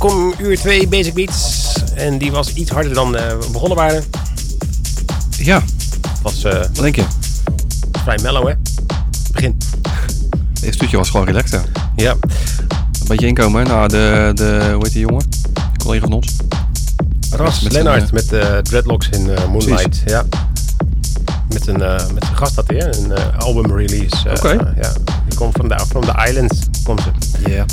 welkom uur 2 Basic Beats. En die was iets harder dan eh, we begonnen waren. Ja, Was eh, wat denk je? vrij mellow, hè? Begin. Het eerste stukje was gewoon relaxed, ja. Ja. Een beetje inkomen, hè? Nou, de, de, hoe heet die jongen? Een collega van ons. Ras met Lennart zijn, met eh, dreadlocks in eh, Moonlight. Ja. Met een, eh, met een gast hij, hè? Een eh, album release. eh, Oké. eh, ja. Die komt van de, from the Islands. Komt ze. Ja.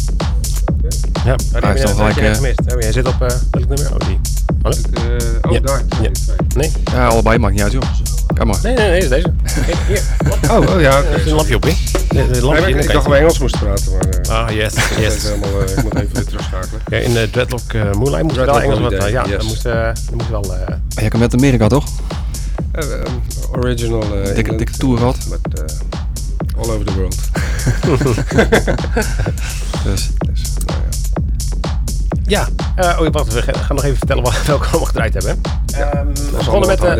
Ja. Oh, die heb heeft al gelijk, eh, gemist. Oh, jij zit op eh welk nummer? Oh, die. Oh, nee? oh, Ja. daar. Ja. Nee? Ja, allebei maakt niet uit, joh. Kom maar. Nee, nee, nee, is deze. Kijk, hier. Oh, oh ja. Er is een lampje op, hè? Nee, ik, ik dacht dat we Engels moesten praten, maar eh, Ah, yes, yes. helemaal, eh, ik moet even weer terugschakelen. Ja, in de Dreadlock eh, Moonlight moest wel Engels wat. Eh, ja, dat moest, eh, dat moest wel. eh, Jij komt met Amerika, toch? Eh, eh, original eh Dikke, dikke tour gehad. But, eh, all over the world. Dus, Dus, ja. eh, oh, wacht, we gaan nog even vertellen wat, welke we allemaal gedraaid hebben. Ehm, we begonnen met, eh,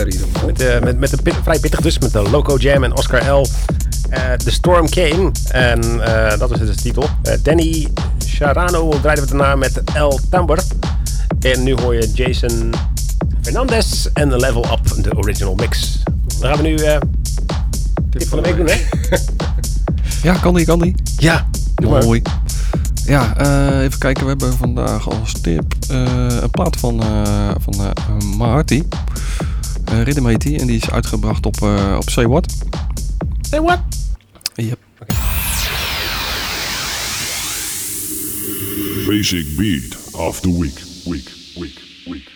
met, eh, met, met een pit- vrij pittig dus, met de Loco Jam en Oscar L. The Storm Came, en dat is dus de titel. Danny Charano draaiden we daarna met El Tamber. En nu hoor je Jason Fernandez en The Level Up, de original mix. Dan gaan we nu tip van de week doen, hè? ja, kan die, kan die. Ja, doe maar. Mooi. Ja, eh, even kijken. We hebben vandaag als tip eh, een plaat van, eh van eh Maharti. Eh Rhythm heet die. En die is uitgebracht op, eh op Say What. Say what? Yep. Basic beat of the week. Week. Week. Week.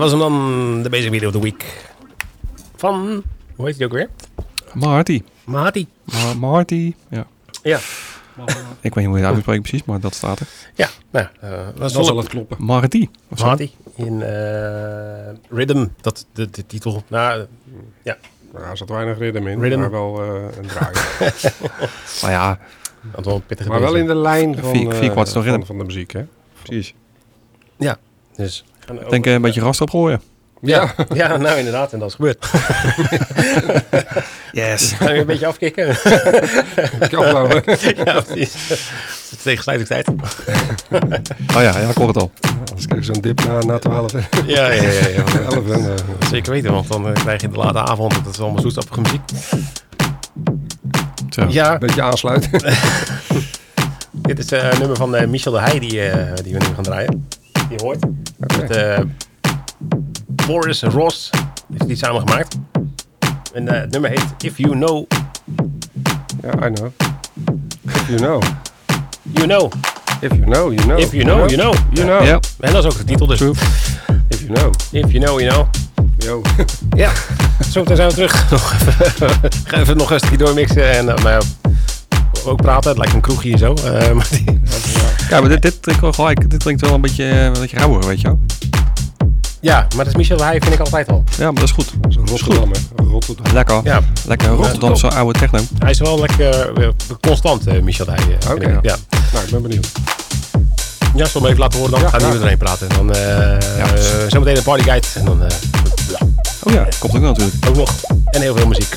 Dat was hem dan, de Basic Video of the Week. Van, hoe heet die ook weer? Marty. Mahati. Ma- Marty. Ja. Ja. Ik weet niet hoe je het uitspreekt precies, maar dat staat er. Ja, nou, eh dat zal wel het kloppen. Marty. Mahati. In eh, Rhythm, dat de, de titel. Nou, ja, Nou, er zat weinig ritme in, Rhythm. maar wel eh, een draai. Nou ja, dat wel een pittige maar wel in de lijn van, Vier- vier van, van de muziek, hè? precies. Ja, dus. Ik denk eh, een beetje rast opgooien. Ja. Ja, nou inderdaad, en dat is gebeurd. Yes. Gaan we een beetje afkicken? ja, precies. Het is tegensluitingstijd. Oh ja, ja, ik hoor het al. Anders krijg je zo'n dip na, na 12, hè? Ja, ja, ja. ja. 11 en, eh, Zeker weten, want dan eh, krijg je in de late avond, dat is allemaal zoetsappige muziek. Zo. Ja, een beetje aansluiten. dit is eh, een nummer van eh, Michel de Heij die, eh, die we nu gaan draaien. Die je hoort. Met eh Boris Ross heeft die samen gemaakt. En eh, het nummer heet If You Know, Ja, I know. If you know. You Know. If you know, you know. If You Know, You Know. You know. Ja. En dat is ook de titel dus. If you know. If You Know, You Know. Yo. Ja, zo zijn we terug. Nog even nog een stukje doormixen en uh, ja, ook praten. Het lijkt een kroegje hier zo. Uh, maar die, Ja, maar dit, dit klinkt wel gelijk. Dit klinkt wel een beetje, eh, een beetje rauwer, weet je wel. ja, maar dat is Michel Heij vind ik altijd al. Ja, maar dat is goed. Dat is Rotterdam? Rotterdam. Lekker. Ja, Lekker Rotterdamse oude techno. hij is wel lekker uh, constant, uh, Michel. Uh, Oké. okay. ja. Nou, ik ben benieuwd. Ja, zal hem even laten horen dan. Ja, Gaan we erheen praten. Dan uh, Ja. zometeen een partyguide. En dan ja, Oh ja, komt ook natuurlijk. ook nog. En heel veel muziek.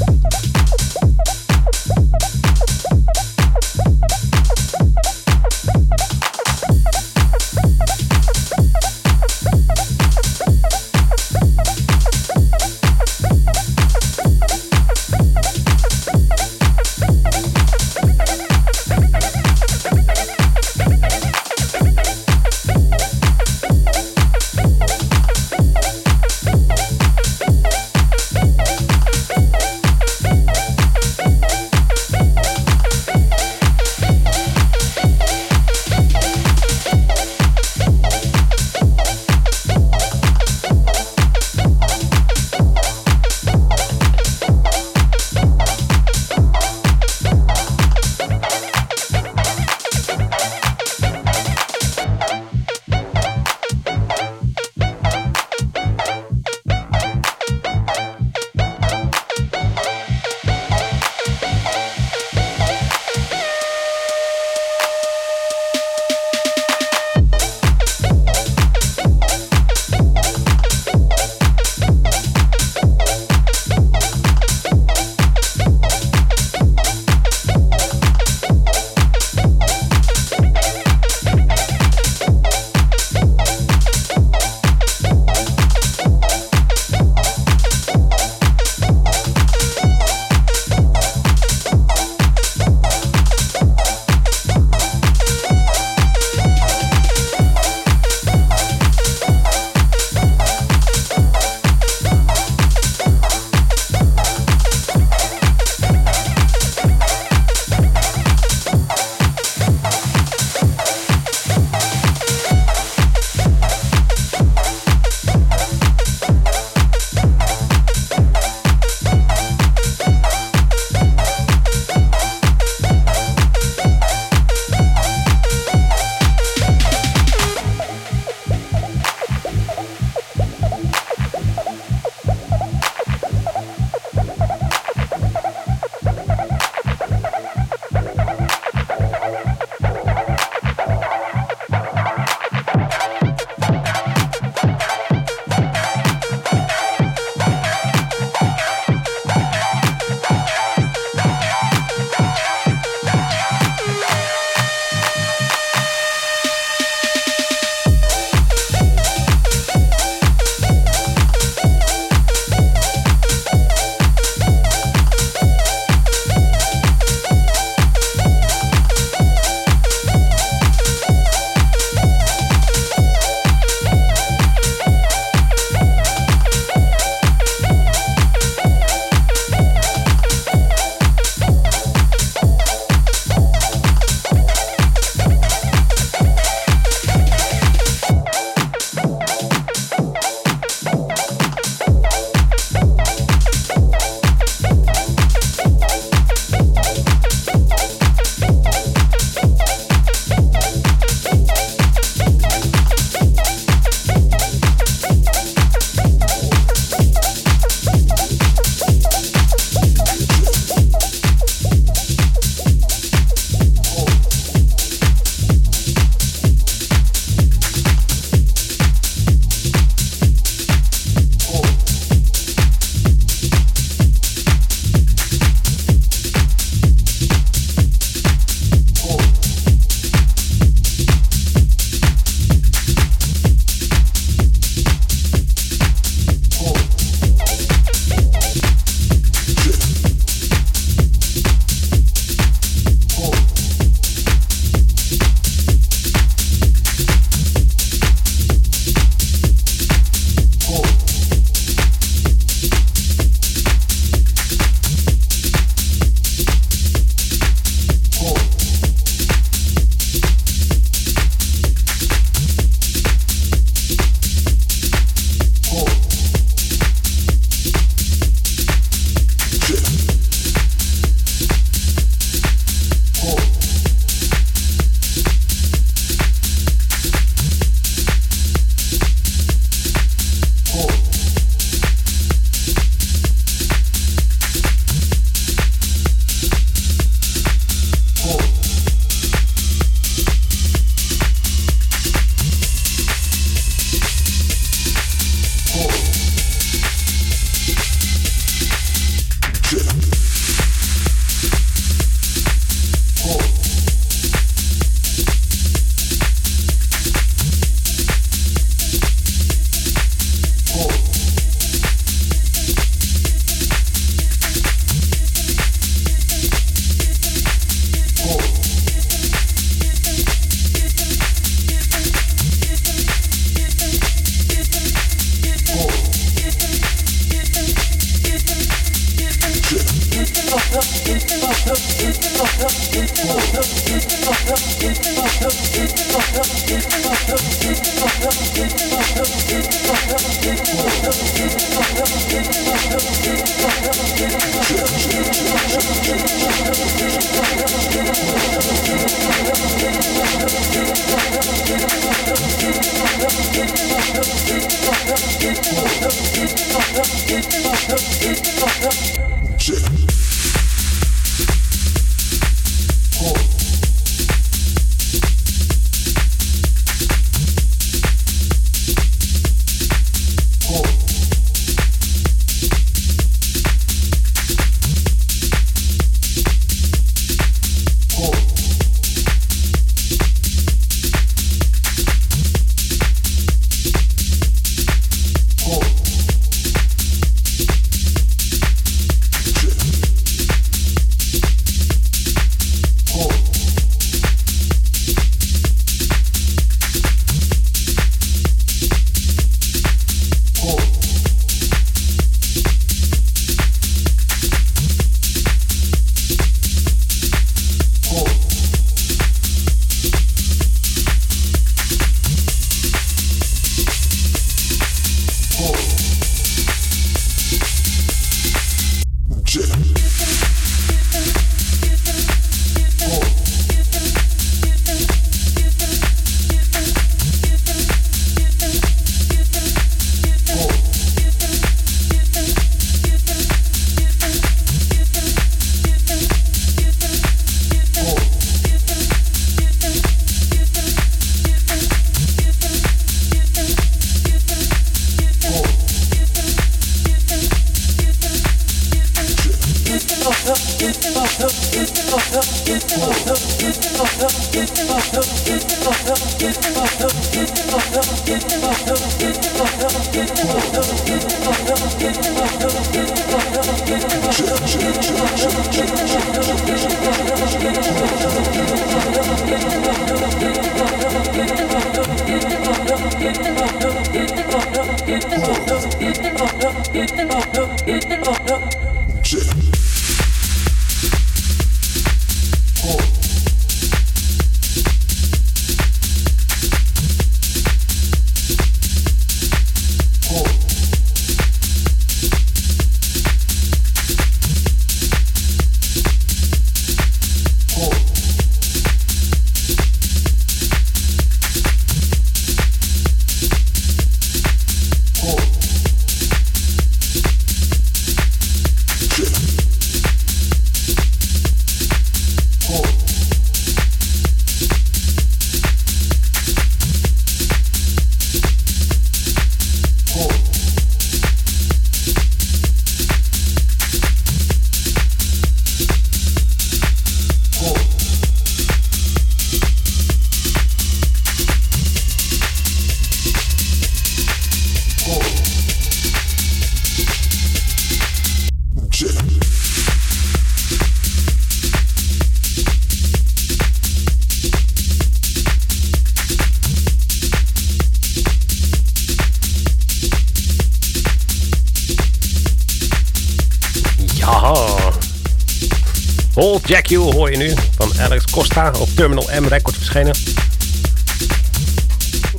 Jack You hoor je nu van Alex Costa op Terminal M Records verschenen.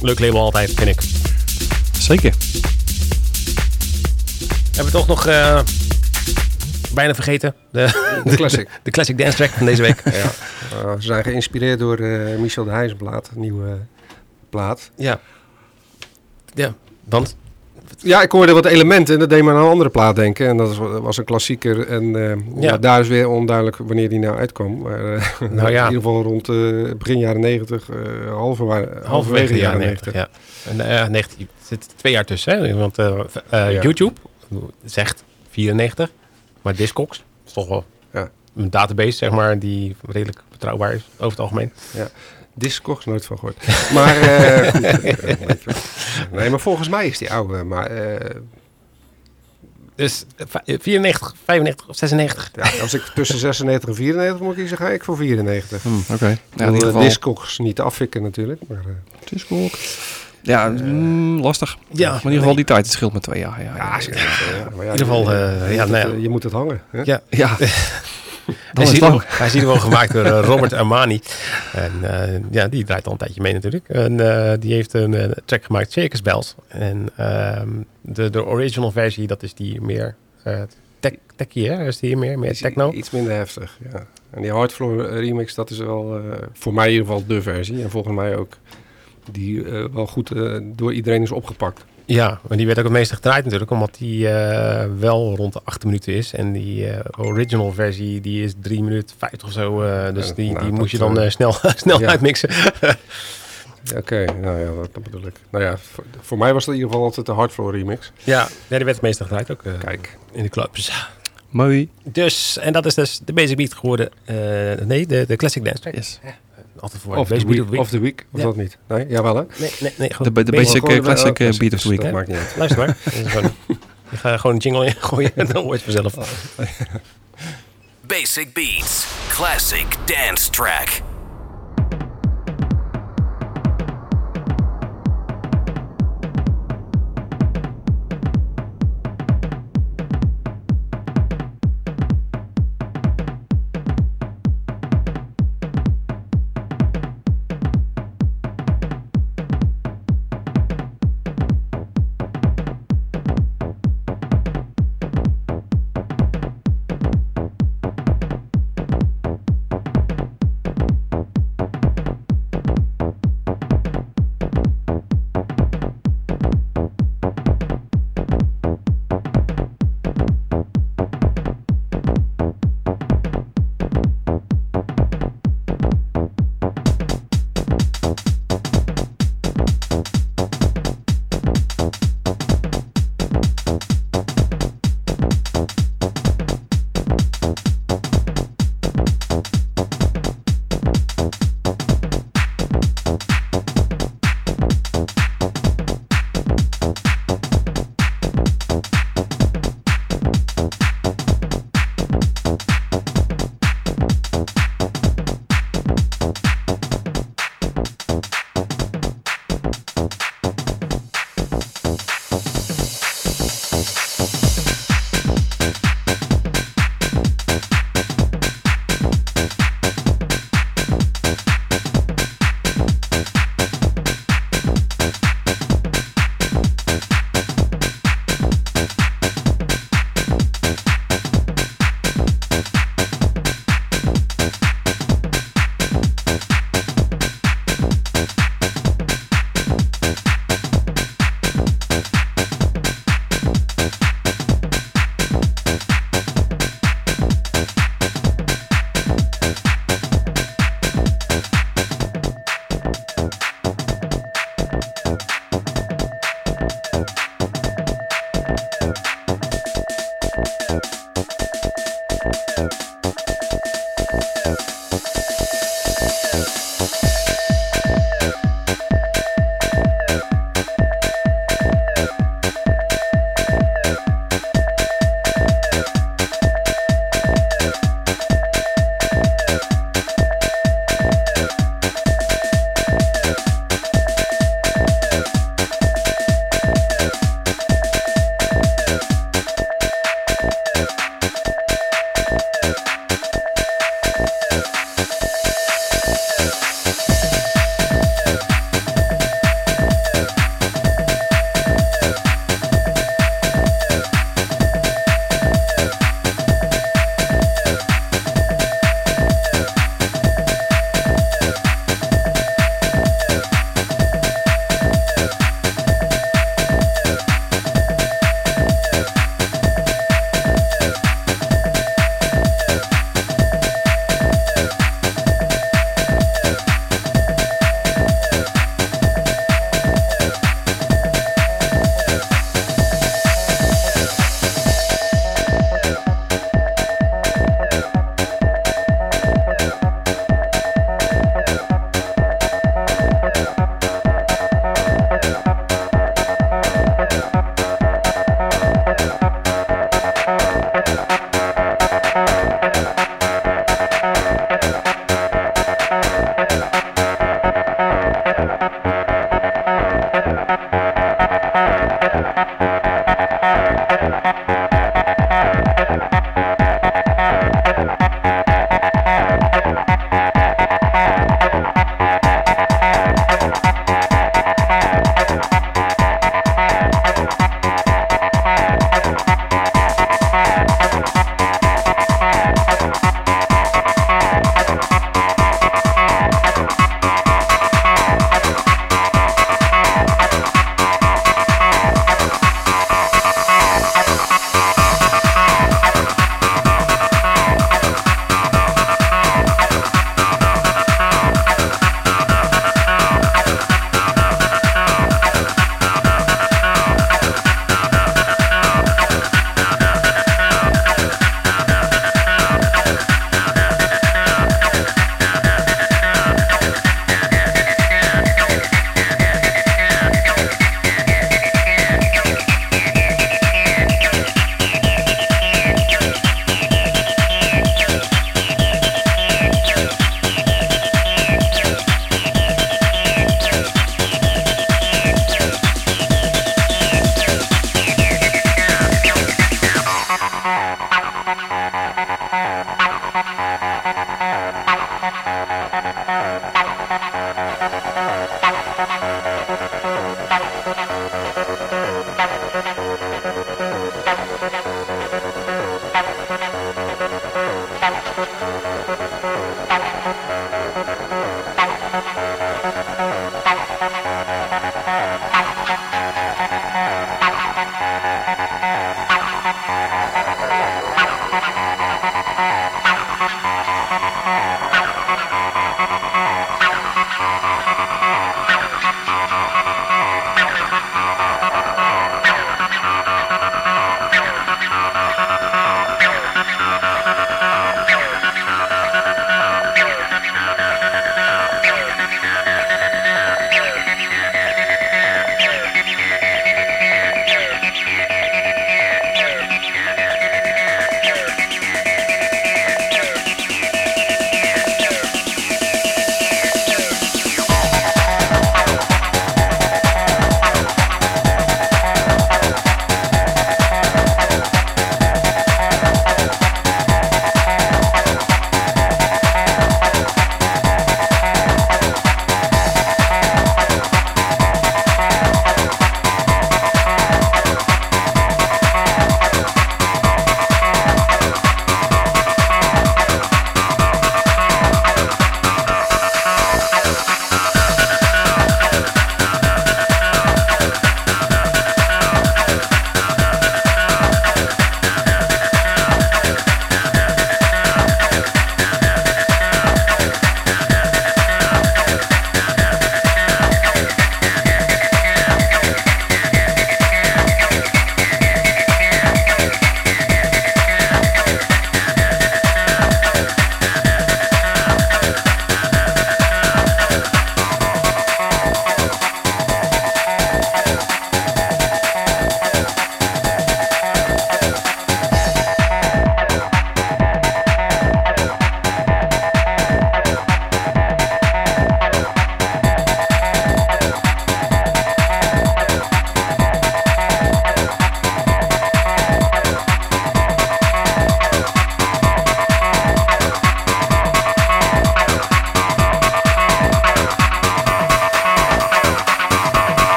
Leuk label altijd, vind ik. Zeker. Hebben we toch nog eh, bijna vergeten. De, De classic. de classic dance track van deze week. ja. Uh, ze zijn geïnspireerd door eh, Michel de Heijzenplaat, een nieuwe plaat. ja. Ja, want? Ja, ik hoorde wat elementen en dat deed me aan een andere plaat denken. En dat was, een klassieker. En eh, ja. Ja. daar is weer onduidelijk wanneer die nou uitkwam. Maar, eh, Nou ja. In ieder geval rond eh, begin jaren 90, eh halve, halverwege de jaren 90. Ja. En, 19, er zit twee jaar tussen, hè? Want Ja. YouTube zegt 94, maar Discogs is toch wel Ja. een database, zeg maar, die redelijk betrouwbaar is over het algemeen. Discogs, nooit van gehoord. Maar, eh, goed, eh, nee, maar volgens mij is die oude. Maar eh, Dus eh, va- 94, 95 of 96. ja, als ik tussen 96 en 94 moet kiezen, ga ik voor 94. Hm, Oké. Ja, in ieder de geval. Discogs niet afvikken natuurlijk. Maar, eh, Discord. Ja, mm, lastig. Ja, maar in ieder geval die tijd, het scheelt met twee jaar. Ja, ja, ja, ja, maar In ieder geval, je- eh, je ja, moet nou het, eh, je moet het hangen. Hè? Ja, Ja. Hij is wel, hij is geval gemaakt door eh, Robert Armani. En eh, ja, die draait al een tijdje mee natuurlijk. En eh, die heeft een track gemaakt, Circus Bells. En ehm, de, de original versie, dat is die meer eh tech, techie, hè? Is die meer, meer techno? Iets minder heftig, ja. En die Hardfloor remix, dat is wel eh, voor mij in ieder geval de versie. En volgens mij ook die eh, wel goed eh, door iedereen is opgepakt. Ja, maar die werd ook het meeste gedraaid natuurlijk, omdat die eh, wel rond de 8 minuten is. En die eh, original versie die is 3 minuten 50 of zo. eh, dus Ja, die, nou, die dat, moest je dan snel, snel ja. uitmixen. Oké, nou ja, dat, dat bedoel ik. Nou ja, voor, voor mij was het in ieder geval altijd de Hardfloor remix. ja, ja, die werd het meeste gedraaid ook eh, Kijk, in de clubs. Mooi. Dus, en dat is dus de basic beat geworden. eh, nee, de, de classic dance. Yes. Altijd voor of the, week, beat of the week. of the week, of Ja. dat niet? Nee, jawel hè? Nee, nee, nee. De, Gewoon de basic eh, classic eh, beat of the week, Dat maakt niet uit. Luister maar. Gewoon- Je gaat gewoon een jingle in gooien en dan hoort je vanzelf. Basic Beats. Classic dance track.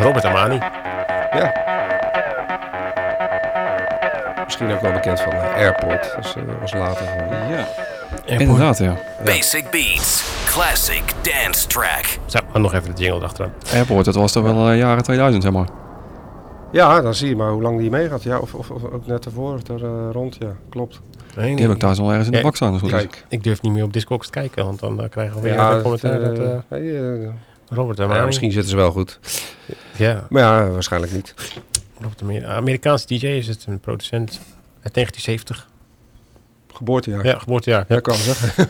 Robert Amani. Ja. Misschien ook wel bekend van eh, Airport. Dus eh, was later. Ja. Inderdaad, ja. Basic Beats. Classic dance track. Zo, en nog even de jingle achteraan. Airport, dat was toch wel eh, jaren 2000, zeg maar. Ja, dan zie je maar hoe lang die meegaat. Ja, of, of, of ook net ervoor of er eh, rond. Ja, klopt. Nee, Die heb ik thuis al ergens in de Ja, bak staan. Kijk. Ik durf niet meer op Discogs te kijken, want dan eh, krijgen we weer Ja, een commentaar het, dat nee, Robert ja, Amani. misschien zitten ze wel goed. Ja, Maar ja, waarschijnlijk niet. Robert Amani. Amerikaanse DJ is het, een producent uit 1970. Geboortejaar. Ja, geboortejaar. Ja, Ja. kan zeggen.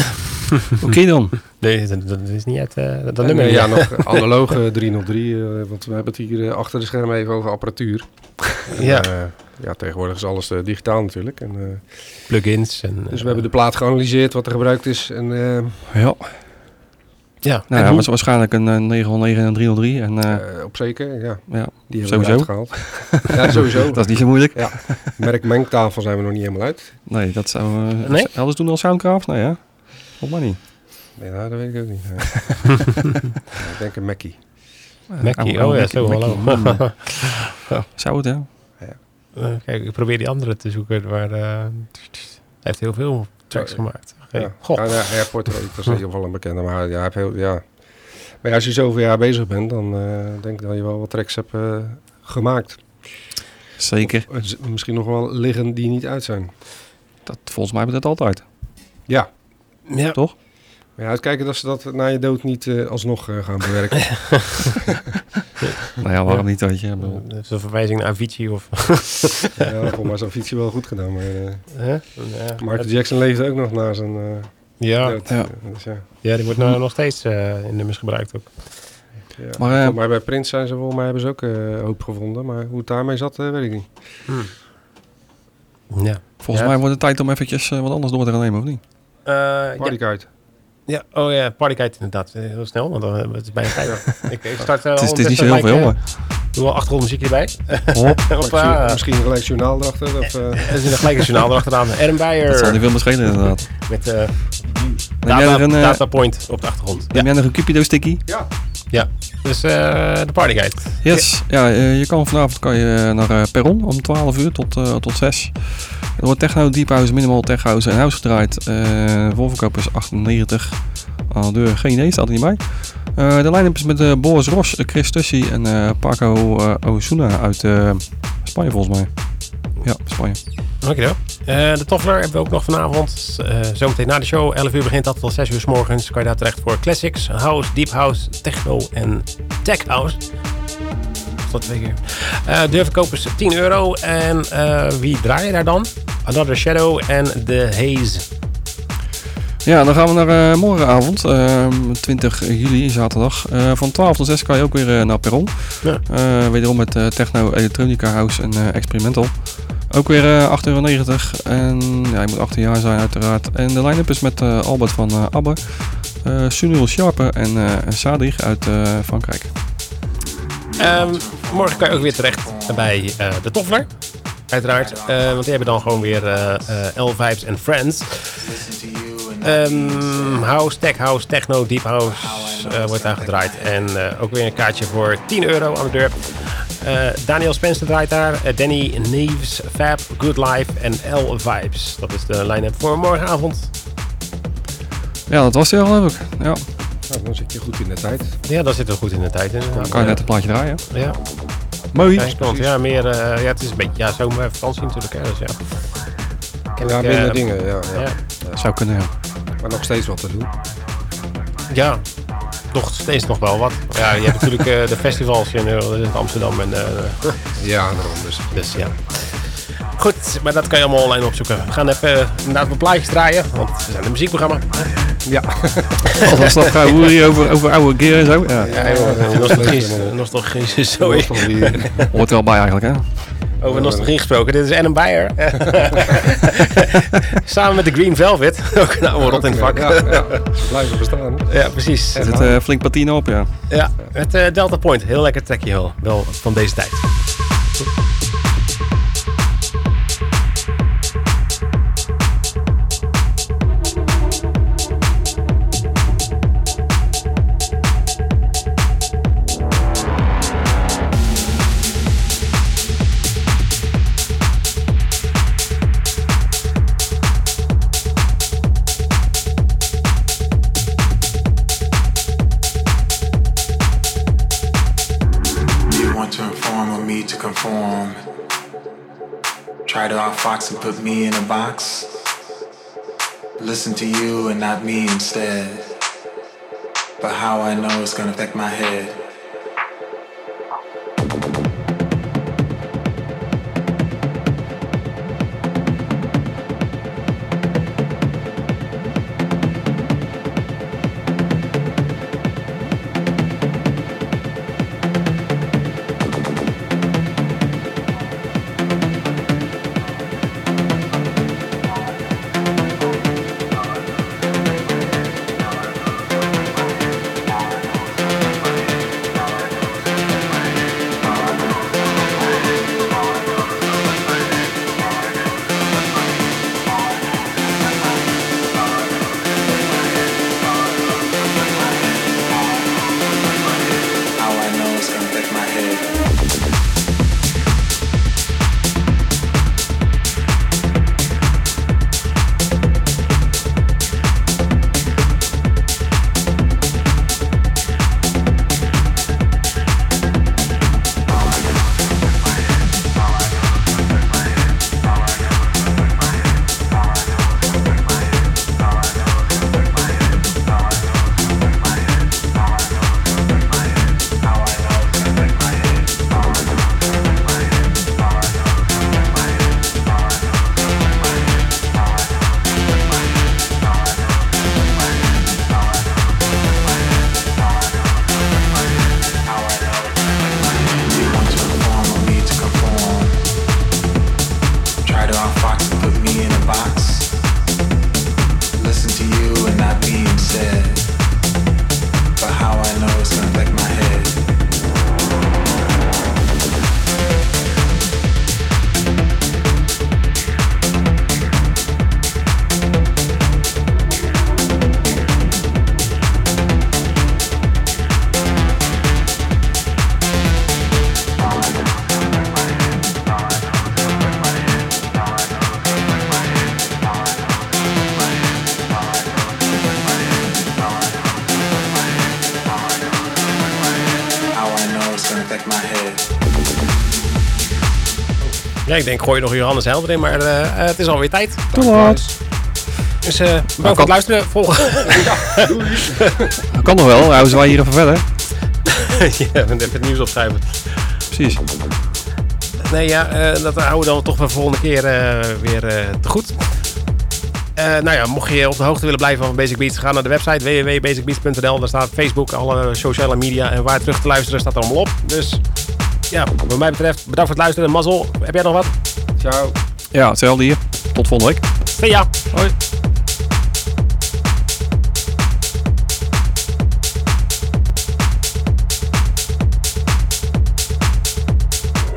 Oké dan. Nee, dat, dat is niet uit eh, dat En, nummer. ja. ja, nog analoge 303. eh, want we hebben het hier eh, achter de schermen even over apparatuur. Ja. En, ja, tegenwoordig is alles digitaal natuurlijk. En, eh, Plugins. En, dus we hebben de plaat geanalyseerd wat er gebruikt is. En eh, Ja. Ja, Nou, ja, was waarschijnlijk een eh, 909 en een 303. En eh, eh, op zeker, ja. ja, Die hebben Sowieso. we gehaald. ja, sowieso. dat is niet zo moeilijk. Ja. Merk mengtafel zijn we nog niet helemaal uit. Nee, dat zou... eh Nee? Hadden ze toen al Soundcraft? Nee, hè? Volgens mij niet. Nee, nou, dat weet ik ook niet. Ja. Ja, ik denk een Mackie. Mackie, oh ja, zo, hallo. Zou het, ja. Eh, kijk, ik probeer die andere te zoeken, maar eh, hij heeft heel veel tracks Ja. gemaakt. Hey, Ja. Goh. Ja, ja, Airport is in ieder geval een bekende. Maar ja, hij heeft heel, ja. Maar ja, als je zoveel jaar bezig bent, dan eh, denk ik dat je wel wat tracks hebt eh, gemaakt. Zeker. Of, eh, misschien nog wel liggen die niet uit zijn. Dat, volgens mij hebben we dat altijd. Ja. Ja. Toch? Maar ja, uitkijken dat ze dat na je dood niet alsnog eh, gaan bewerken. Nou ja, waarom niet, weet je. Ik bedoel, Dat is een verwijzing naar Avicii of... ja, volgens mij is Avicii wel goed gedaan. Maar eh, Hè? Ja, Michael het- Jackson leefde ook nog na zijn eh ja. Ja. Dus ja. ja, die wordt nou nog steeds eh, in nummers gebruikt ook. Ja. Maar, eh, bij Prince zijn ze volgens mij hebben ze ook eh, hoop gevonden. Maar hoe het daarmee zat, eh, weet ik niet. Ja. volgens Ja. mij wordt het tijd om eventjes eh, wat anders door te gaan nemen, of niet? Eh, ja, Partykite. Ja, oh ja, partykite inderdaad. Eh, Heel snel, want dan hebben we het is bijna tijd. ik, ik start uh, Het is, het is niet zo heel veel, maar... Doe wel achtergrondmuziek erbij. Hoppa. Misschien een gelijk journaal erachter. Of, eh, Er is een gelijk een journaal erachteraan. Aaron dat zal Beyer niet veel inderdaad. met eh jij data, een, eh, data point op de achtergrond. neem jij nog een Cupido-sticky? ja, Dus eh, de partykite. Yes. Ja, eh, je kan vanavond kan je eh, naar Perron om 12 uur tot, tot 6. Er wordt techno, deep house, minimal tech house en house gedraaid. Uh, is 98 aan de deur. Geen idee, staat er niet bij. De line-up is met eh, Boris Ros, Chris Tussi en Paco Osuna uit Spanje volgens mij. Ja, Spanje. Dankjewel. Eh de Toffler hebben we ook nog vanavond. Eh, zometeen na de show. 11 uur begint dat tot 6 uur s morgens. Kan je daar terecht voor classics, house, deep house, techno en tech house. Tot twee keer. Deurverkoop is 10 euro. En wie draai je daar dan? Another Shadow en The Haze. Ja, dan gaan we naar eh, morgenavond, ehm, 20 juli, zaterdag. Eh, van 12 tot 6 kan je ook weer eh, naar Perron. Ja. Eh, wederom met eh, techno, elektronica, house en eh, experimental. Ook weer eh 8,90 euro. En ja, je moet 18 jaar zijn uiteraard. En de line-up is met eh, Albert van Abbe, eh Sunil Sharpe en eh Sadig uit eh, Frankrijk. Ehm, morgen kan je ook weer terecht bij eh, de Toffler. Uiteraard. Eh, want die hebben dan gewoon weer L-Vibes en Friends. Ehm, house, tech house, techno, deep house eh, wordt daar gedraaid. En eh, ook weer een kaartje voor 10 euro aan de deur. Eh, Daniel Spencer draait daar. Danny Neves, Fab, Good Life en L-Vibes. Dat is de line-up voor morgenavond. Ja, dat was hij al leuk. Ja, nou, dan zit je goed in de tijd. Ja, daar zitten we goed in de tijd. dan kan je net een plaatje draaien. Ja, Mooi. ja, meer, eh, ja, het is een beetje ja, zomervakantie natuurlijk. Hè, dus ja. Ken Ja, ik, minder dingen. Ja, ja. Ja. Zou kunnen, ja. Maar nog steeds wat te doen. Ja, nog steeds nog wel wat. Ja, je hebt natuurlijk eh, de festivals in, eh, in Amsterdam. En, eh, Ja, daarom dus. dus ja. Goed, maar dat kan je allemaal online opzoeken. We gaan even inderdaad wat plaatjes draaien, want we zijn een muziekprogramma. Ja. Als we nog gaan hoeren hier over, over oude gear en zo. Ja, Ja, is zo. Nog toch weer. hoort er wel bij eigenlijk, hè. Over nostalgie gesproken, dit is Adam Beyer. Samen met de Green Velvet, ook een oude rot in het vak. Ja, ja. Blijven bestaan. Ja, precies. Er zit eh, flink patine op, ja. Ja, het eh, Delta Point, heel lekker trekje wel, wel van deze tijd. Conform. Try to outfox and put me in a box. Listen to you and not me instead. But how I know it's gonna affect my head. Ik denk, gooi nog Johannes Helder in, maar eh, eh, het is alweer tijd. Te laat. Dus eh bedankt voor het luisteren. Volgen. Dat kan nog wel, houden wij hier even verder. ja, even het nieuws opschrijven. Precies. Nee, ja, eh, dat houden we dan toch voor de volgende keer eh, weer eh, te goed. Eh, nou ja, mocht je op de hoogte willen blijven van Basic Beats, ga naar de website www.basicbeats.nl. Daar staat Facebook, alle sociale media en waar terug te luisteren staat er allemaal op. Dus ja, wat mij betreft, bedankt voor het luisteren. Mazzel, heb jij nog wat? Ciao. Ja, hetzelfde hier. Tot volgende week. See ya! Hoi.